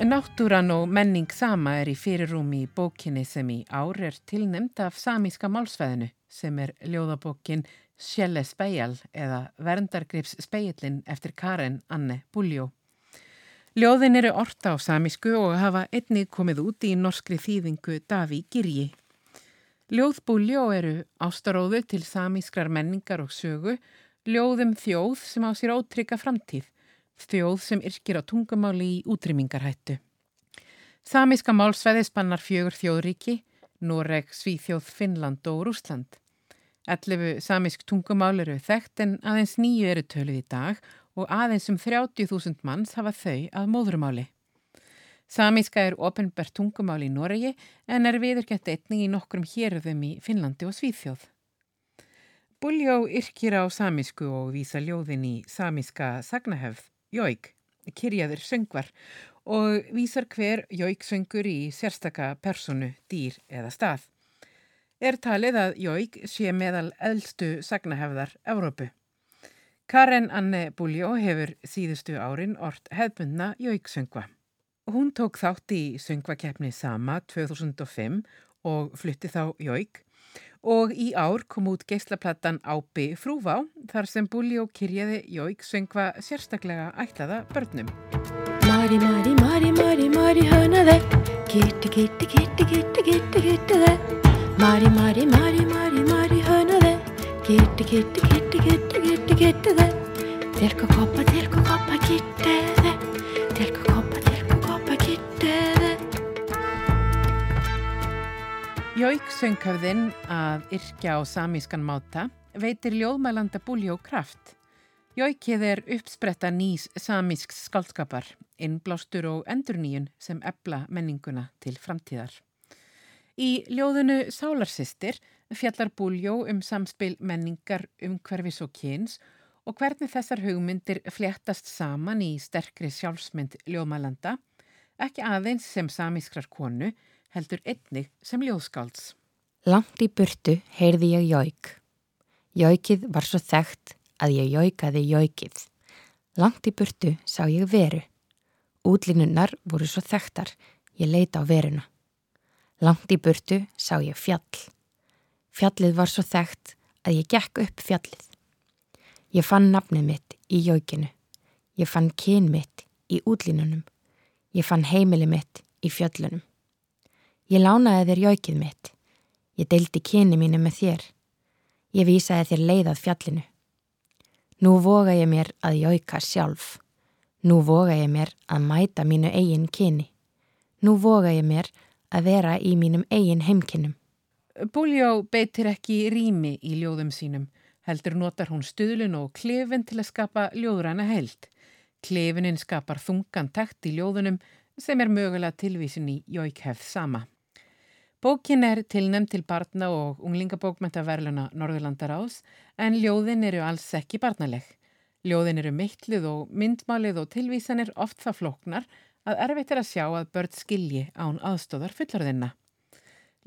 Náttúran og menning sama er í fyrirrúmi í bókinni sem í ár er tilnæmt af samíska málsfæðinu sem er ljóðabókin Sjelle Speial eða Verndargrips speilin eftir Karen Anne Buljó. Ljóðin eru orta á samísku og hafa einni komið út í norskri þýðingu Daví Girji. Ljóð Buljó eru ástaróðu til samískrar menningar og sögu, ljóðum þjóð sem á sér ótrygga framtíð, þjóð sem yrkir á tungumáli í útrymmingarhættu. Samíska málsveði spannar fjögur þjóðríki, Noreg, Svíþjóð, Finnland og Rúsland. 11 samisk tungumál eru þekkt en aðeins nýju eru töluð í dag og aðeins um 30.000 manns hafa þau að móðrumáli. Samíska er ofinbært tungumál í Noregi en er viðurkjent einning í nokkrum hérðum í Finnlandi og Svíþjóð. Buljó yrkir á samísku og vísa ljóðin í samíska sagnahefð, jóik, kyrjaður söngvar og vísar hver jóik söngur í sérstaka personu, dýr eða stað er talið að jóik sé meðal eldstu sagnahefðar Evrópu. Karen Anne Buljó hefur síðustu árin ort hefbundna jóiksöngva. Hún tók þátt í söngvakeppni Sama 2005 og flytti þá jóik og í ár kom út geislaplattan Ábi Frúvá þar sem Buljó kyrjaði jóiksöngva sérstaklega ætlaða börnum. Mari, mari, mari, mari, mari, höna þeir, gitti, gitti, gitti, gitti, gitti, gitti þeir. Mari, Mari, Mari, Mari, höna þið Gitti, gitti, gitti, gitti, gitti, gitti þið Tilku koppa, tilku koppa, gitti þið Tilku koppa, tilku koppa, gitti þið Jóik söngkafðinn að yrkja á samískan máta veitir ljóðmælanda búljó kraft. Jóikið er uppspretta nýs samísk skaldskapar, innblástur og endurníun sem ebla menninguna til framtíðar. Í ljóðinu Sálarsistir fjallar Búljó um samspil menningar umhverfis og kyns og hvernig þessar hugmyndir fléttast saman í sterkri sjálfsmynd ljóðmælanda, ekki aðeins sem samískrar konu, heldur einnig sem ljóðskálds. Langt í burtu heyrði ég jóik. Jóikið var svo þekkt að ég jóikaði jóikið. Langt í burtu sá ég veru. Útlínunnar voru svo þekktar, ég leita á veruna. Langt í burtu sá ég fjall. Fjallið var svo þekkt að ég gekk upp fjallið. Ég fann nafnið mitt í jókinu. Ég fann kyn mitt í útlínunum. Ég fann heimili mitt í fjöllunum. Ég lánaði þér jókið mitt. Ég deildi kyni mínu með þér. Ég vísaði þér leiðað fjallinu. Nú voga ég mér að jóka sjálf. Nú voga ég mér að mæta mínu eigin kyni. Nú voga ég mér að að vera í mínum eigin heimkinnum. Búljó beitir ekki rými í ljóðum sínum, heldur notar hún stuðlun og klefin til að skapa ljóðræna held. Klefinin skapar þungan takt í ljóðunum sem er mögulega tilvísin í Jóikhefð sama. Bókin er tilnæmt til barna og unglingabókmentaverluna Norðurlandar ás en ljóðin eru alls ekki barnaleg. Ljóðin eru meittluð og myndmalið og tilvísanir oft það floknar að erfitt er að sjá að börn skilji án aðstóðar fullorðina.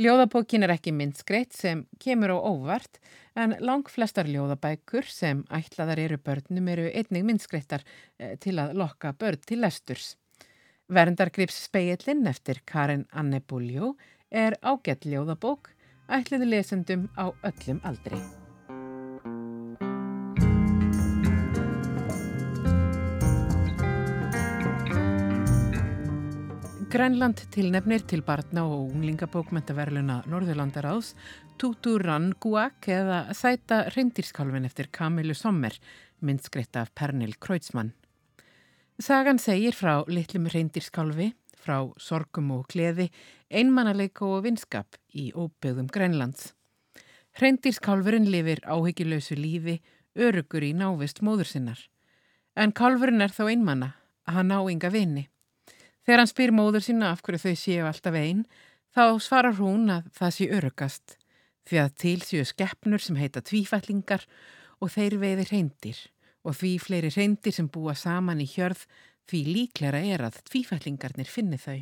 Ljóðabókin er ekki myndskreitt sem kemur á óvart en lang flestar ljóðabækur sem ætlaðar eru börnum eru einnig myndskreittar eh, til að lokka börn til lesturs. Verndargrips speillin eftir Karin Anne Buljó er ágætt ljóðabók ætliði lesendum á öllum aldri. Grænland tilnefnir til barna og unglingabókmentaverluna Norðurlandaráðs Tutu Ranguak eða Sæta reyndirskálfin eftir Kamilu Sommer, myndskreitt af Pernil Kreutzmann. Sagan segir frá litlum reyndirskálfi, frá sorgum og gleði, einmannaleika og vinskap í óbyggðum Grænlands. Reyndirskálfurinn lifir áhyggjulausu lífi, örugur í návist móður sinnar. En kálfurinn er þó einmanna, hann á ynga vini. Þegar hann spyr móður sína af hverju þau séu alltaf einn, þá svarar hún að það sé örugast því að til séu skeppnur sem heita tvífællingar og þeir veiði reyndir og því fleiri reyndir sem búa saman í hjörð því líklæra er að tvífællingarnir finni þau.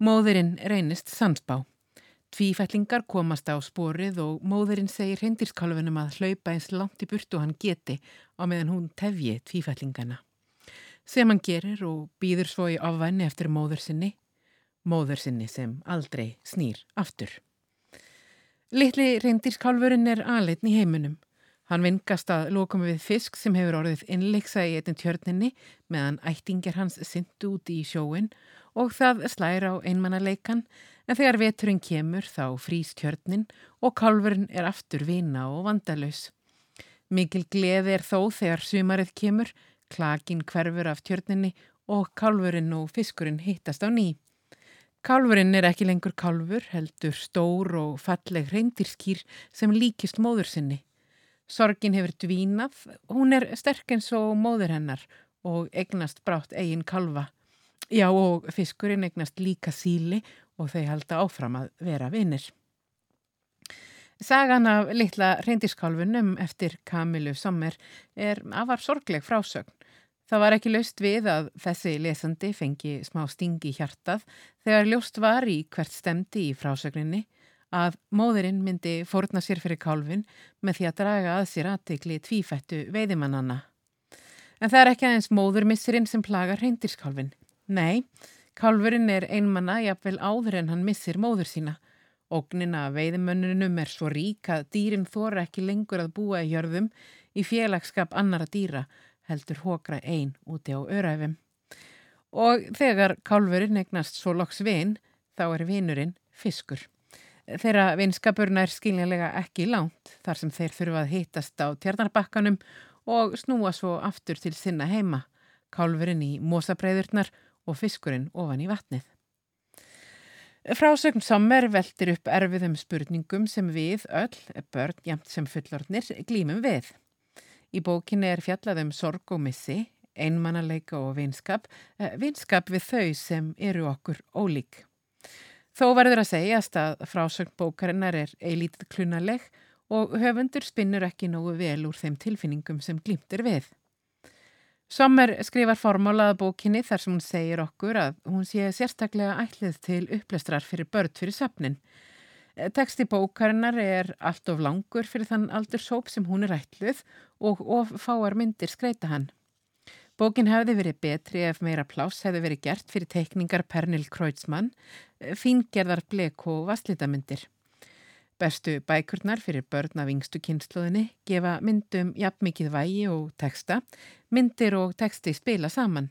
Móðurinn reynist sannsbá. Tvífællingar komast á sporið og móðurinn segir reyndirskálfunum að hlaupa eins langt í burtu hann geti á meðan hún tefji tvífællingana sem hann gerir og býður svo í afvæni eftir móður sinni, móður sinni sem aldrei snýr aftur. Littli reyndirskálfurinn er aðleitn í heiminum. Hann vingast að lokum við fisk sem hefur orðið innleiksa í eitin tjörninni meðan ættingir hans syndu út í sjóin og það slæra á einmannaleikan en þegar veturinn kemur þá frýst tjörnin og kálfurinn er aftur vina og vandalus. Mikil gleði er þó þegar sumarið kemur Klakin hverfur af tjörninni og kálfurinn og fiskurinn hittast á ný. Kálfurinn er ekki lengur kálfur, heldur stór og falleg reyndirskýr sem líkist móður sinni. Sorgin hefur dvínað, hún er sterk eins og móður hennar og egnast brátt eigin kalva. Já og fiskurinn egnast líka síli og þau halda áfram að vera vinnir. Sagan af litla reyndirskálfunum eftir Kamilu Sommer er afar sorgleg frásögn. Það var ekki löst við að þessi lesandi fengi smá stingi hjartað þegar ljóst var í hvert stemdi í frásögninni að móðurinn myndi fórna sér fyrir kálfin með því að draga að sér aðtegli tvífættu veiðimannanna. En það er ekki aðeins móðurmissirinn sem plagar reyndirskálfin. Nei, kálfurinn er einmanna jafnvel áður en hann missir móður sína. Ógnina veiðimönnunum er svo rík að dýrin þóra ekki lengur að búa í hjörðum í félagskap annara dýra heldur hókra einn úti á öræfum. Og þegar kálfurinn egnast svo loks vinn, þá er vinnurinn fiskur. Þeirra vinskapurna er skiljanlega ekki lánt þar sem þeir þurfa að hittast á tjarnarbakkanum og snúa svo aftur til sinna heima, kálfurinn í mósabreiðurnar og fiskurinn ofan í vatnið. Frásögn sommer veldir upp erfiðum spurningum sem við öll, börn jæmt sem fullornir, glýmum við. Í bókinni er fjallað um sorg og missi, einmannaleika og vinskap, eh, vinskap við þau sem eru okkur ólík. Þó verður að segjast að frásögn bókarinnar er eilítið klunaleg og höfundur spinnur ekki nógu vel úr þeim tilfinningum sem glýmtir við. Sommer skrifar formálaða bókinni þar sem hún segir okkur að hún sé sérstaklega ætlið til upplestrar fyrir börn fyrir söpnin Teksti bókarinnar er allt of langur fyrir þann aldursóp sem hún er ætluð og of fáar myndir skreita hann. Bókin hefði verið betri ef meira pláss hefði verið gert fyrir teikningar Pernil Kreutzmann, fingerðar blek og vastlitamindir. Bestu bækurnar fyrir börn af yngstu kynnslóðinni gefa myndum jafn mikið vægi og teksta, myndir og teksti spila saman.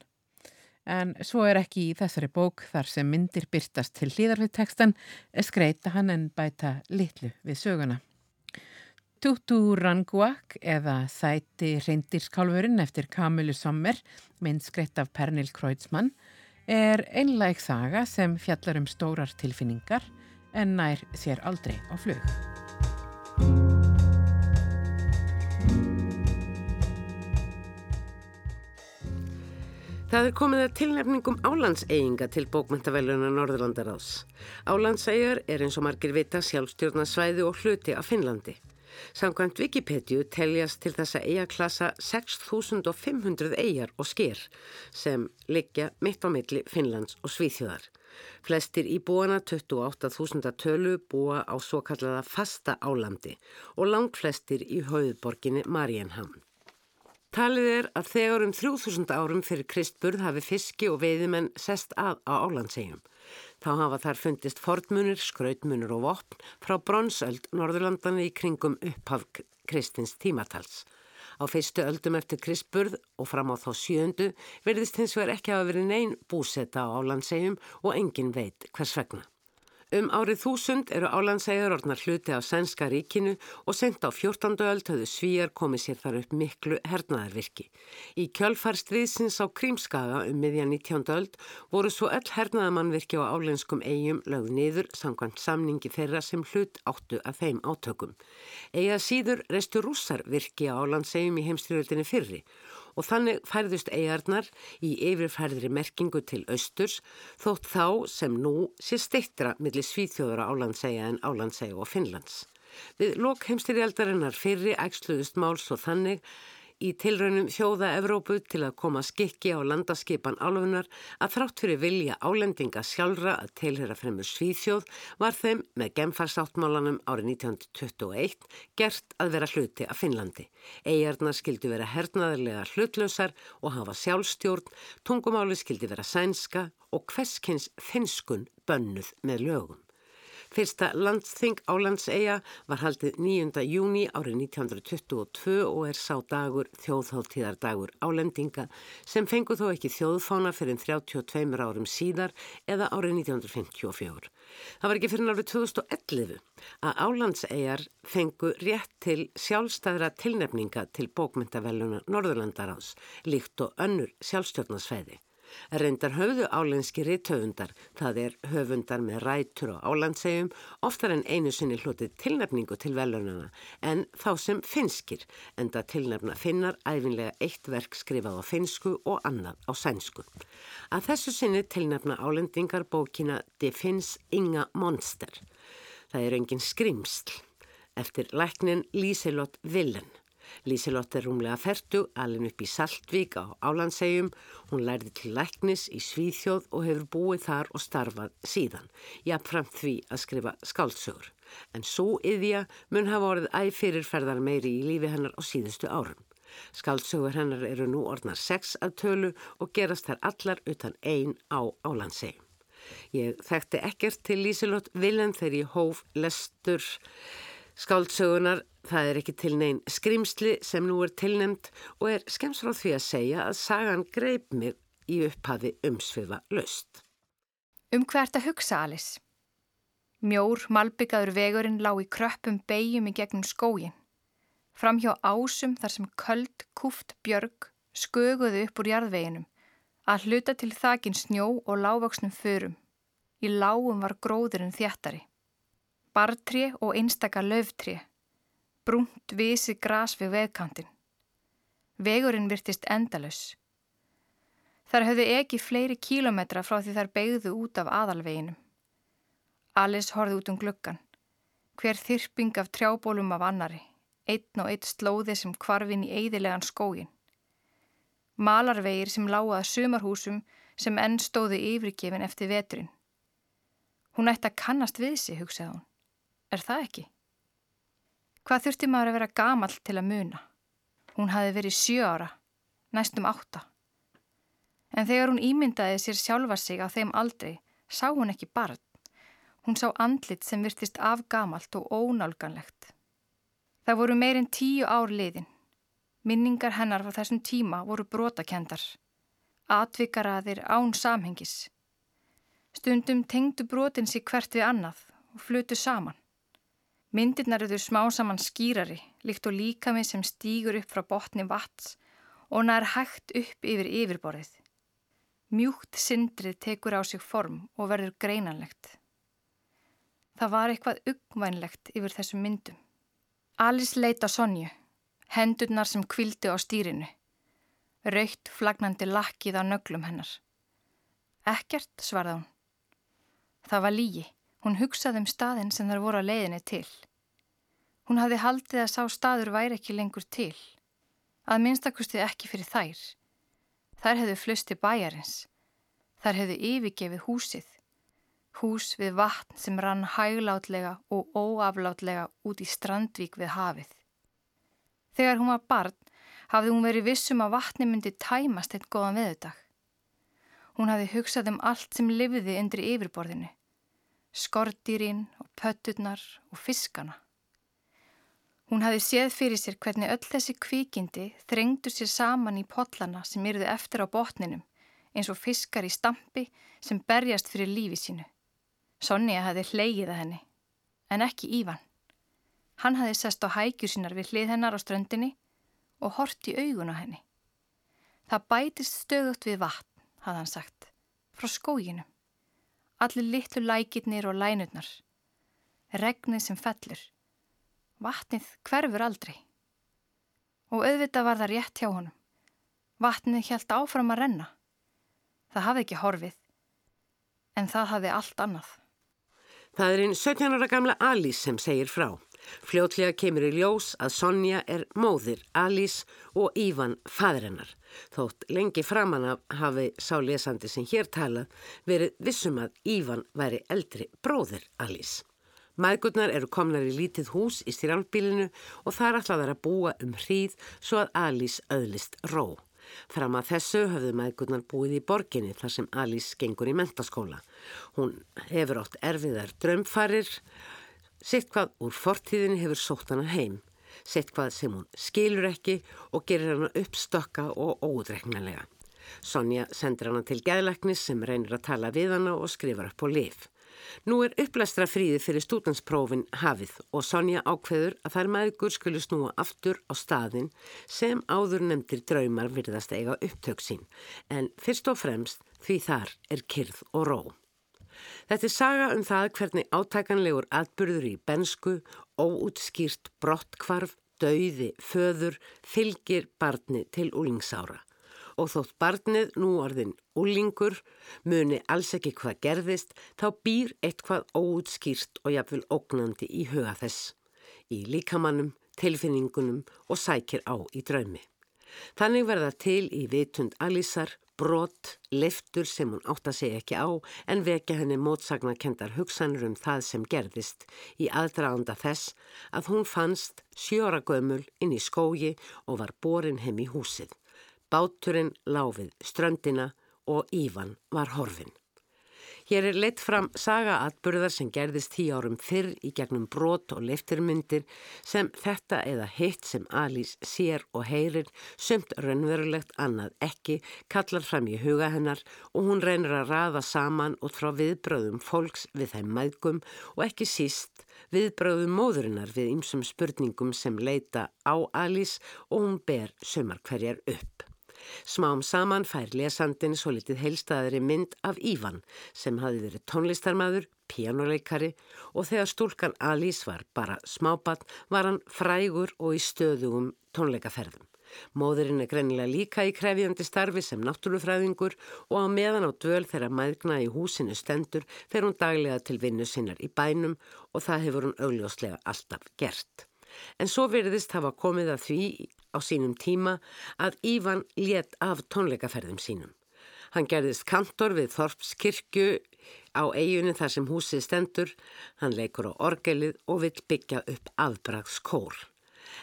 En svo er ekki í þessari bók þar sem myndir byrtast til hlýðar við tekstan skreita hann en bæta litlu við söguna. Tutu Ranguak eða Sæti reyndirskálfurinn eftir Kamilu Sommer, mynd skreitt af Pernil Kreutzmann, er einlæg saga sem fjallar um stórar tilfinningar en nær sér aldrei á flug. Það er komið að tilnefningum álandseyinga til bókmyndaveluna Norðurlandaráðs. Álandseyjar er eins og margir vita sjálfstjórnarsvæði og hluti af Finnlandi. Samkvæmt Wikipedia teljast til þessa eigaklassa 6500 eigar og sker sem liggja mitt á milli Finnlands og Svíþjóðar. Flestir íbúana 28.000 tölu búa á svo kallaða fasta álandi og langt flestir í höfuborginni Marienhamn. Talið er að þegar um 3000 árum fyrir Kristburð hafi fiski og veiðimenn sest að á álandsegjum. Þá hafa þar fundist fornmunir, skrautmunir og vopn frá bronsöld Norðurlandana í kringum upphaf Kristins tímatals. Á fyrstu öldum eftir Kristburð og fram á þá sjöndu verðist hins vegar ekki hafa verið neyn búseta á álandsegjum og engin veit hvers vegna. Um árið þúsund eru álandsæður orðnar hluti á sænska ríkinu og sent á 14. öld höfðu svíjar komið sér þar upp miklu hernaðarvirki. Í kjölfarstriðsins á Krímskaga um miðjan 19. öld voru svo öll hernaðamannvirki á álenskum eigum lögð niður samkvæmt samningi þeirra sem hlut áttu að þeim átökum. Eiga síður reistu rússar virki á álandsægum í heimstyrjöldinni fyrri og þannig færðust eigarnar í yfirfærðri merkingu til austurs þótt þá sem nú sé steittra millir Svíþjóðara álandsæja en álandsæja og Finnlands. Við lok heimstyrjaldarinnar fyrri ægsluðust máls og þannig í tilraunum þjóða Evrópu til að koma skikki á landaskipan álfunar að þrátt fyrir vilja álendinga sjálfra að tilhera fremur Svíþjóð var þeim með gemfarsáttmálanum árið 1921 gert að vera hluti af Finnlandi. Eigarnar skildi vera hernaðarlega hlutlausar og hafa sjálfstjórn, tungumáli skildi vera sænska og hverskins finskun bönnuð með lögum. Fyrsta landsþing álandseiga var haldið 9. júni árið 1922 og er sá dagur þjóðháttíðardagur álendinga sem fengu þó ekki þjóðfána fyrir 32 árum síðar eða árið 1954. Það var ekki fyrir árið 2011 að álandseigar fengu rétt til sjálfstæðra tilnefninga til bókmyndavelluna Norðurlandaráðs líkt og önnur sjálfstjórnarsfæði. Reyndar höfðu álenski ritthöfundar, það er höfundar með rætur og álandsegjum, oftar en einu sinni hlutið tilnefningu til velunana, en þá sem finskir, enda tilnefna finnar æfinlega eitt verk skrifað á finsku og annað á sænsku. Að þessu sinni tilnefna álendingar bókina De Finns Inga Monster. Það er engin skrimsl, eftir læknin Líselott Villen. Lísilott er rúmlega ferdu, alin upp í Saltvík á Álandsegjum. Hún lærði til læknis í Svíþjóð og hefur búið þar og starfað síðan. Jafnframt því að skrifa skáldsögur. En svo yðja mun hafa orðið æfyrirferðar meiri í lífi hennar á síðustu árum. Skáldsögur hennar eru nú orðnar sex að tölu og gerast þær allar utan einn á Álandsegjum. Ég þekkti ekkert til Lísilott Villen þegar ég hóf lestur skáldsögunar Það er ekki til neyn skrimsli sem nú er tilnemt og er skemms frá því að segja að sagan greip mig í upphafi umsviða löst. Um hvert að hugsa Alice? Mjór, malbyggaður vegurinn lá í kröppum beigjum í gegnum skógin. Fram hjá ásum þar sem köld, kúft björg sköguðu upp úr jarðveginum að hluta til þakin snjó og lágvaksnum förum. Í lágum var gróðurinn þjættari. Bartri og einstaka löftri brúnt vísi gras við vegkantin. Vegurinn virtist endalus. Þar höfðu ekki fleiri kílometra frá því þar beigðu út af aðalveginum. Alice horfið út um gluggan. Hver þyrping af trjábólum af annari, einn og einn slóði sem kvarfin í eidilegan skógin. Malarvegir sem lágaða sumarhúsum sem enn stóði yfirgefin eftir veturinn. Hún ætti að kannast við sig, hugsaði hún. Er það ekki? Hvað þurfti maður að vera gamal til að muna? Hún hafi verið sjö ára, næstum átta. En þegar hún ímyndaði sér sjálfa sig á þeim aldrei, sá hún ekki barn. Hún sá andlit sem virtist afgamalt og ónálganlegt. Það voru meirinn tíu ár liðin. Minningar hennar frá þessum tíma voru brotakendar. Atvikaraðir án samhengis. Stundum tengdu brotin sig hvert við annað og flutu saman. Myndirnar eru smá saman skýrari, líkt og líkami sem stýgur upp frá botni vats og nær hægt upp yfir yfirborðið. Mjúkt syndrið tekur á sig form og verður greinanlegt. Það var eitthvað uggvænlegt yfir þessum myndum. Alice leita Sonju, hendurnar sem kvildi á stýrinu, raukt flagnandi lakkið á nöglum hennar. Ekkert, svarða hún. Það var lígi. Hún hugsaði um staðin sem þar voru að leiðinni til. Hún hafði haldið að sá staður væri ekki lengur til. Að minnstakusti ekki fyrir þær. Þær hefðu flusti bæjarins. Þær hefðu yfirgefið húsið. Hús við vatn sem rann hæglátlega og óaflátlega út í strandvík við hafið. Þegar hún var barn hafði hún verið vissum að vatni myndi tæmast eitt góðan veðudag. Hún hafði hugsað um allt sem lifiði undir yfirborðinu. Skordýrin og pötturnar og fiskana. Hún hafði séð fyrir sér hvernig öll þessi kvíkindi þrengdu sér saman í pollana sem yrðu eftir á botninum eins og fiskar í stampi sem berjast fyrir lífi sínu. Sonja hafði hleigið að henni, en ekki Ívan. Hann hafði sest á hækjur sínar við hlið hennar á ströndinni og hort í augun á henni. Það bætist stöðut við vatn, hafði hann sagt, frá skóginum. Allir litlu lækirnir og lænurnar. Regnið sem fellur. Vatnið hverfur aldrei. Og auðvitað var það rétt hjá honum. Vatnið hjælt áfram að renna. Það hafði ekki horfið, en það hafði allt annað. Það er einn 17 ára gamla Alice sem segir frá. Fljótlega kemur í ljós að Sonja er móðir Alice og Ívan fadrennar. Þótt lengi framan af hafi sá lesandi sem hér talað verið vissum að Ívan væri eldri bróðir Alice. Mæðgurnar eru komnar í lítið hús í styrjálfbílinu og þar ætlaðar að búa um hríð svo að Alice öðlist ró. Fram að þessu höfðu mæðgurnar búið í borginni þar sem Alice gengur í mentaskóla. Hún hefur átt erfiðar drömfarir, sitt hvað úr fortíðinni hefur sótt hana heim, sitt hvað sem hún skilur ekki og gerir hana uppstokka og ódreiknarlega. Sonja sendur hana til gæðlæknis sem reynir að tala við hana og skrifar upp á lif. Nú er upplæstra fríði fyrir stúdansprófin hafið og Sonja ákveður að þær maður skulu snúa aftur á staðin sem áður nefndir draumar virðast eiga upptök sín en fyrst og fremst því þar er kyrð og ró. Þetta er saga um það hvernig átækanlegur atbyrður í bensku, óútskýrt brottkvarf, dauði, föður, fylgir barni til úlingsára og þótt barnið nú orðin úlingur muni alls ekki hvað gerðist þá býr eitthvað óutskýrt og jafnvel ógnandi í huga þess, í líkamannum, tilfinningunum og sækir á í draumi. Þannig verða til í vitund Alísar brot, leftur sem hún átt að segja ekki á en vekja henni mótsagnakendar hugsanur um það sem gerðist í aðdraganda þess að hún fannst sjóra gömul inn í skógi og var borin heim í húsið. Báturinn láfið ströndina og Ívan var horfin. Hér er leitt fram sagaatburðar sem gerðist tíu árum fyrr í gegnum brot og leiftirmyndir sem þetta eða hitt sem Alice sér og heyrir sömt raunverulegt annað ekki kallar fram í huga hennar og hún reynir að raða saman út frá viðbröðum fólks við þeim mæðgum og ekki síst viðbröðum móðurinnar við ymsum spurningum sem leita á Alice og hún ber sömar hverjar upp. Smám saman fær lesandin svo litið heilstaðari mynd af Ívan sem hafi verið tónlistarmadur, pianoleikari og þegar stúlkan Alice var bara smábann var hann frægur og í stöðugum tónleikaferðum. Móðurinn er greinilega líka í krefjandi starfi sem náttúrufræðingur og á meðan á dvöl þegar maðgna í húsinu stendur fer hún daglega til vinnu sinnar í bænum og það hefur hún augljóslega alltaf gert. En svo veriðist hafa komið að því á sínum tíma að Ívan let af tónleikaferðum sínum. Hann gerðist kantor við Þorpskirkju á eiginu þar sem húsið stendur, hann leikur á orgelið og vill byggja upp afbragskór.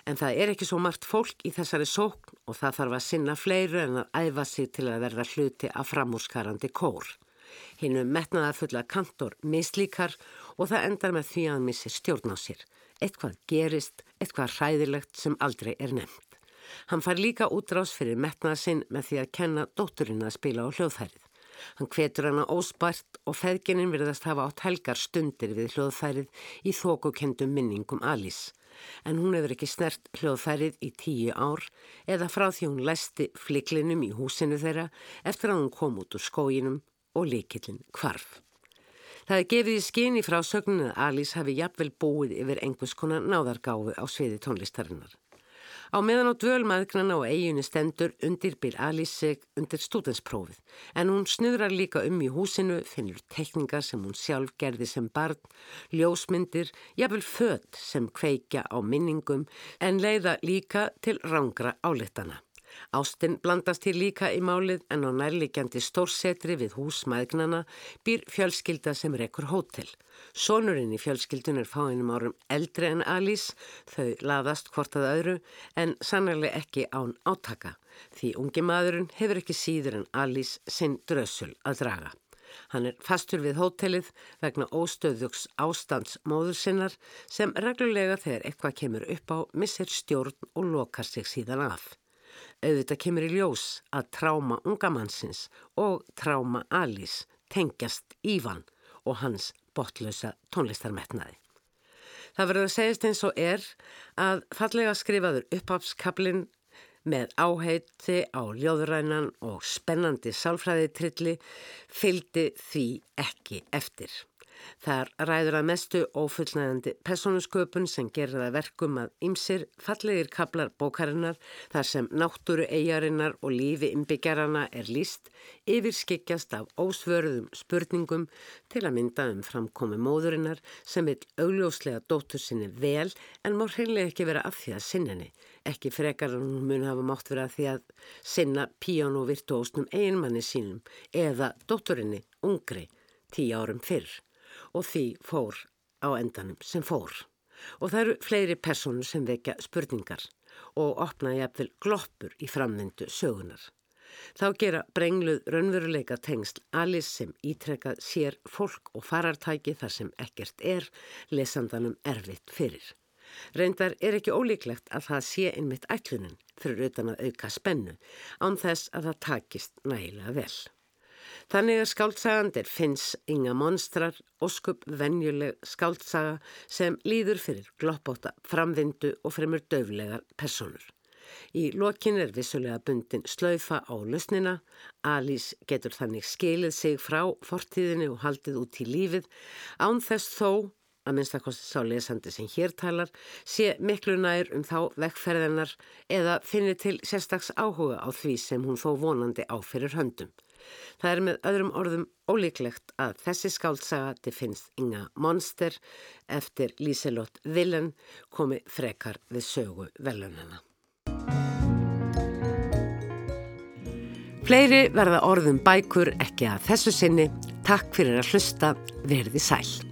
En það er ekki svo margt fólk í þessari sókn og það þarf að sinna fleiru en að æfa sig til að verða hluti af framúrskarandi kór. Hinn um metnaða fulla kantor mislíkar og það endar með því að hann missi stjórn á sér. Eitthvað gerist, eitthvað hræðilegt sem aldrei er nefnt. Hann fær líka útrás fyrir metnaða sinn með því að kenna dótturinn að spila á hljóðfærið. Hann hvetur hana óspært og feðgininn virðast hafa átt helgar stundir við hljóðfærið í þókukendum minningum Alice. En hún hefur ekki snert hljóðfærið í tíu ár eða frá því hún læsti fliklinum í húsinu þeirra eftir að hún kom út úr skóginum og líkillin kvarf. Það er gefið í skinni frá sögnunu að Alice hafi jafnvel búið yfir einhvers konar náðargáfi á sviði tónlistarinnar. Á meðan á dvölmaðgnana og eiginu stendur undirbýr Alice sig undir stúdensprófið en hún snuðrar líka um í húsinu, finnur tekningar sem hún sjálf gerði sem barn, ljósmyndir, jafnvel född sem kveikja á minningum en leiða líka til rangra álittana. Ástinn blandast hér líka í málið en á nærlegjandi stórsetri við húsmaðgnana býr fjölskylda sem rekur hótel. Sónurinn í fjölskyldun er fáinum árum eldri en Alice, þau laðast hvort að öðru en sannarlega ekki án átaka því ungi maðurinn hefur ekki síður en Alice sinn drösul að draga. Hann er fastur við hótelið vegna óstöðugs ástands móður sinnar sem reglulega þegar eitthvað kemur upp á missir stjórn og lokar sig síðan af. Auðvitað kemur í ljós að tráma ungamannsins og tráma Alice tengjast Ívan og hans botlösa tónlistarmetnaði. Það verður að segjast eins og er að fallega skrifaður upphápskablin með áheiti á ljóðrænan og spennandi sálfræðitrilli fylgdi því ekki eftir. Þar ræður að mestu ófullnægandi personusköpun sem gerir það verkum að ymsir fallegir kablar bókarinnar þar sem náttúru eigarinnar og lífi ymbigjarana er líst yfirskikjast af ósvörðum spurningum til að mynda um framkomi móðurinnar sem vil augljóslega dóttur sinni vel en má hreinlega ekki vera af því að sinninni. Ekki frekar en hún mun hafa mátt vera því að sinna píjónuvirtuósnum einmanni sínum eða dótturinni, ungri, tíu árum fyrr og því fór á endanum sem fór. Og það eru fleiri personur sem vekja spurningar og opna jafnvel gloppur í framvindu sögunar. Þá gera brengluð raunveruleika tengsl Alice sem ítrekkað sér fólk og farartæki þar sem ekkert er lesandanum erfitt fyrir. Reyndar er ekki ólíklegt að það sé einmitt ætlunin fyrir utan að auka spennu án þess að það takist nægilega vel. Þannig að skáltsagandir finns ynga monstrar, oskup venjuleg skáltsaga sem líður fyrir gloppóta framvindu og fremur döflegar personur. Í lokin er vissulega bundin slaufa á lusnina, Alice getur þannig skilið sig frá fortíðinu og haldið út í lífið, án þess þó að minnstakosti sá lesandi sem hér talar, sé miklu nær um þá vekkferðinar eða finni til sérstaks áhuga á því sem hún þó vonandi á fyrir höndum. Það er með öðrum orðum ólíklegt að þessi skáltsaga til finnst Inga Monster eftir Líselott Villen komi frekar við sögu velunana. Fleiri verða orðum bækur ekki að þessu sinni. Takk fyrir að hlusta, verði sæl.